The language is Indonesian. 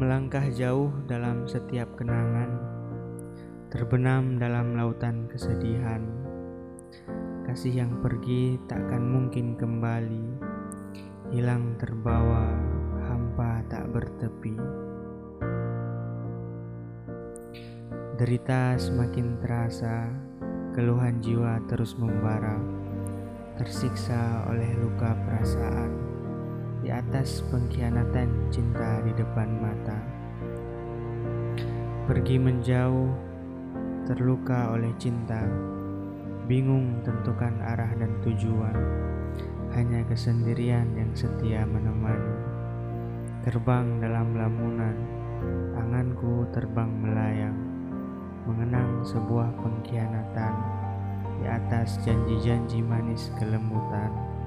Melangkah jauh dalam setiap kenangan, terbenam dalam lautan kesedihan. Kasih yang pergi takkan mungkin kembali, hilang terbawa, hampa tak bertepi. Derita semakin terasa, keluhan jiwa terus membara, tersiksa oleh luka perasaan di atas pengkhianatan cinta di depan mata. Pergi menjauh, terluka oleh cinta, bingung tentukan arah dan tujuan. Hanya kesendirian yang setia menemani. Terbang dalam lamunan, tanganku terbang melayang, mengenang sebuah pengkhianatan di atas janji-janji manis kelembutan.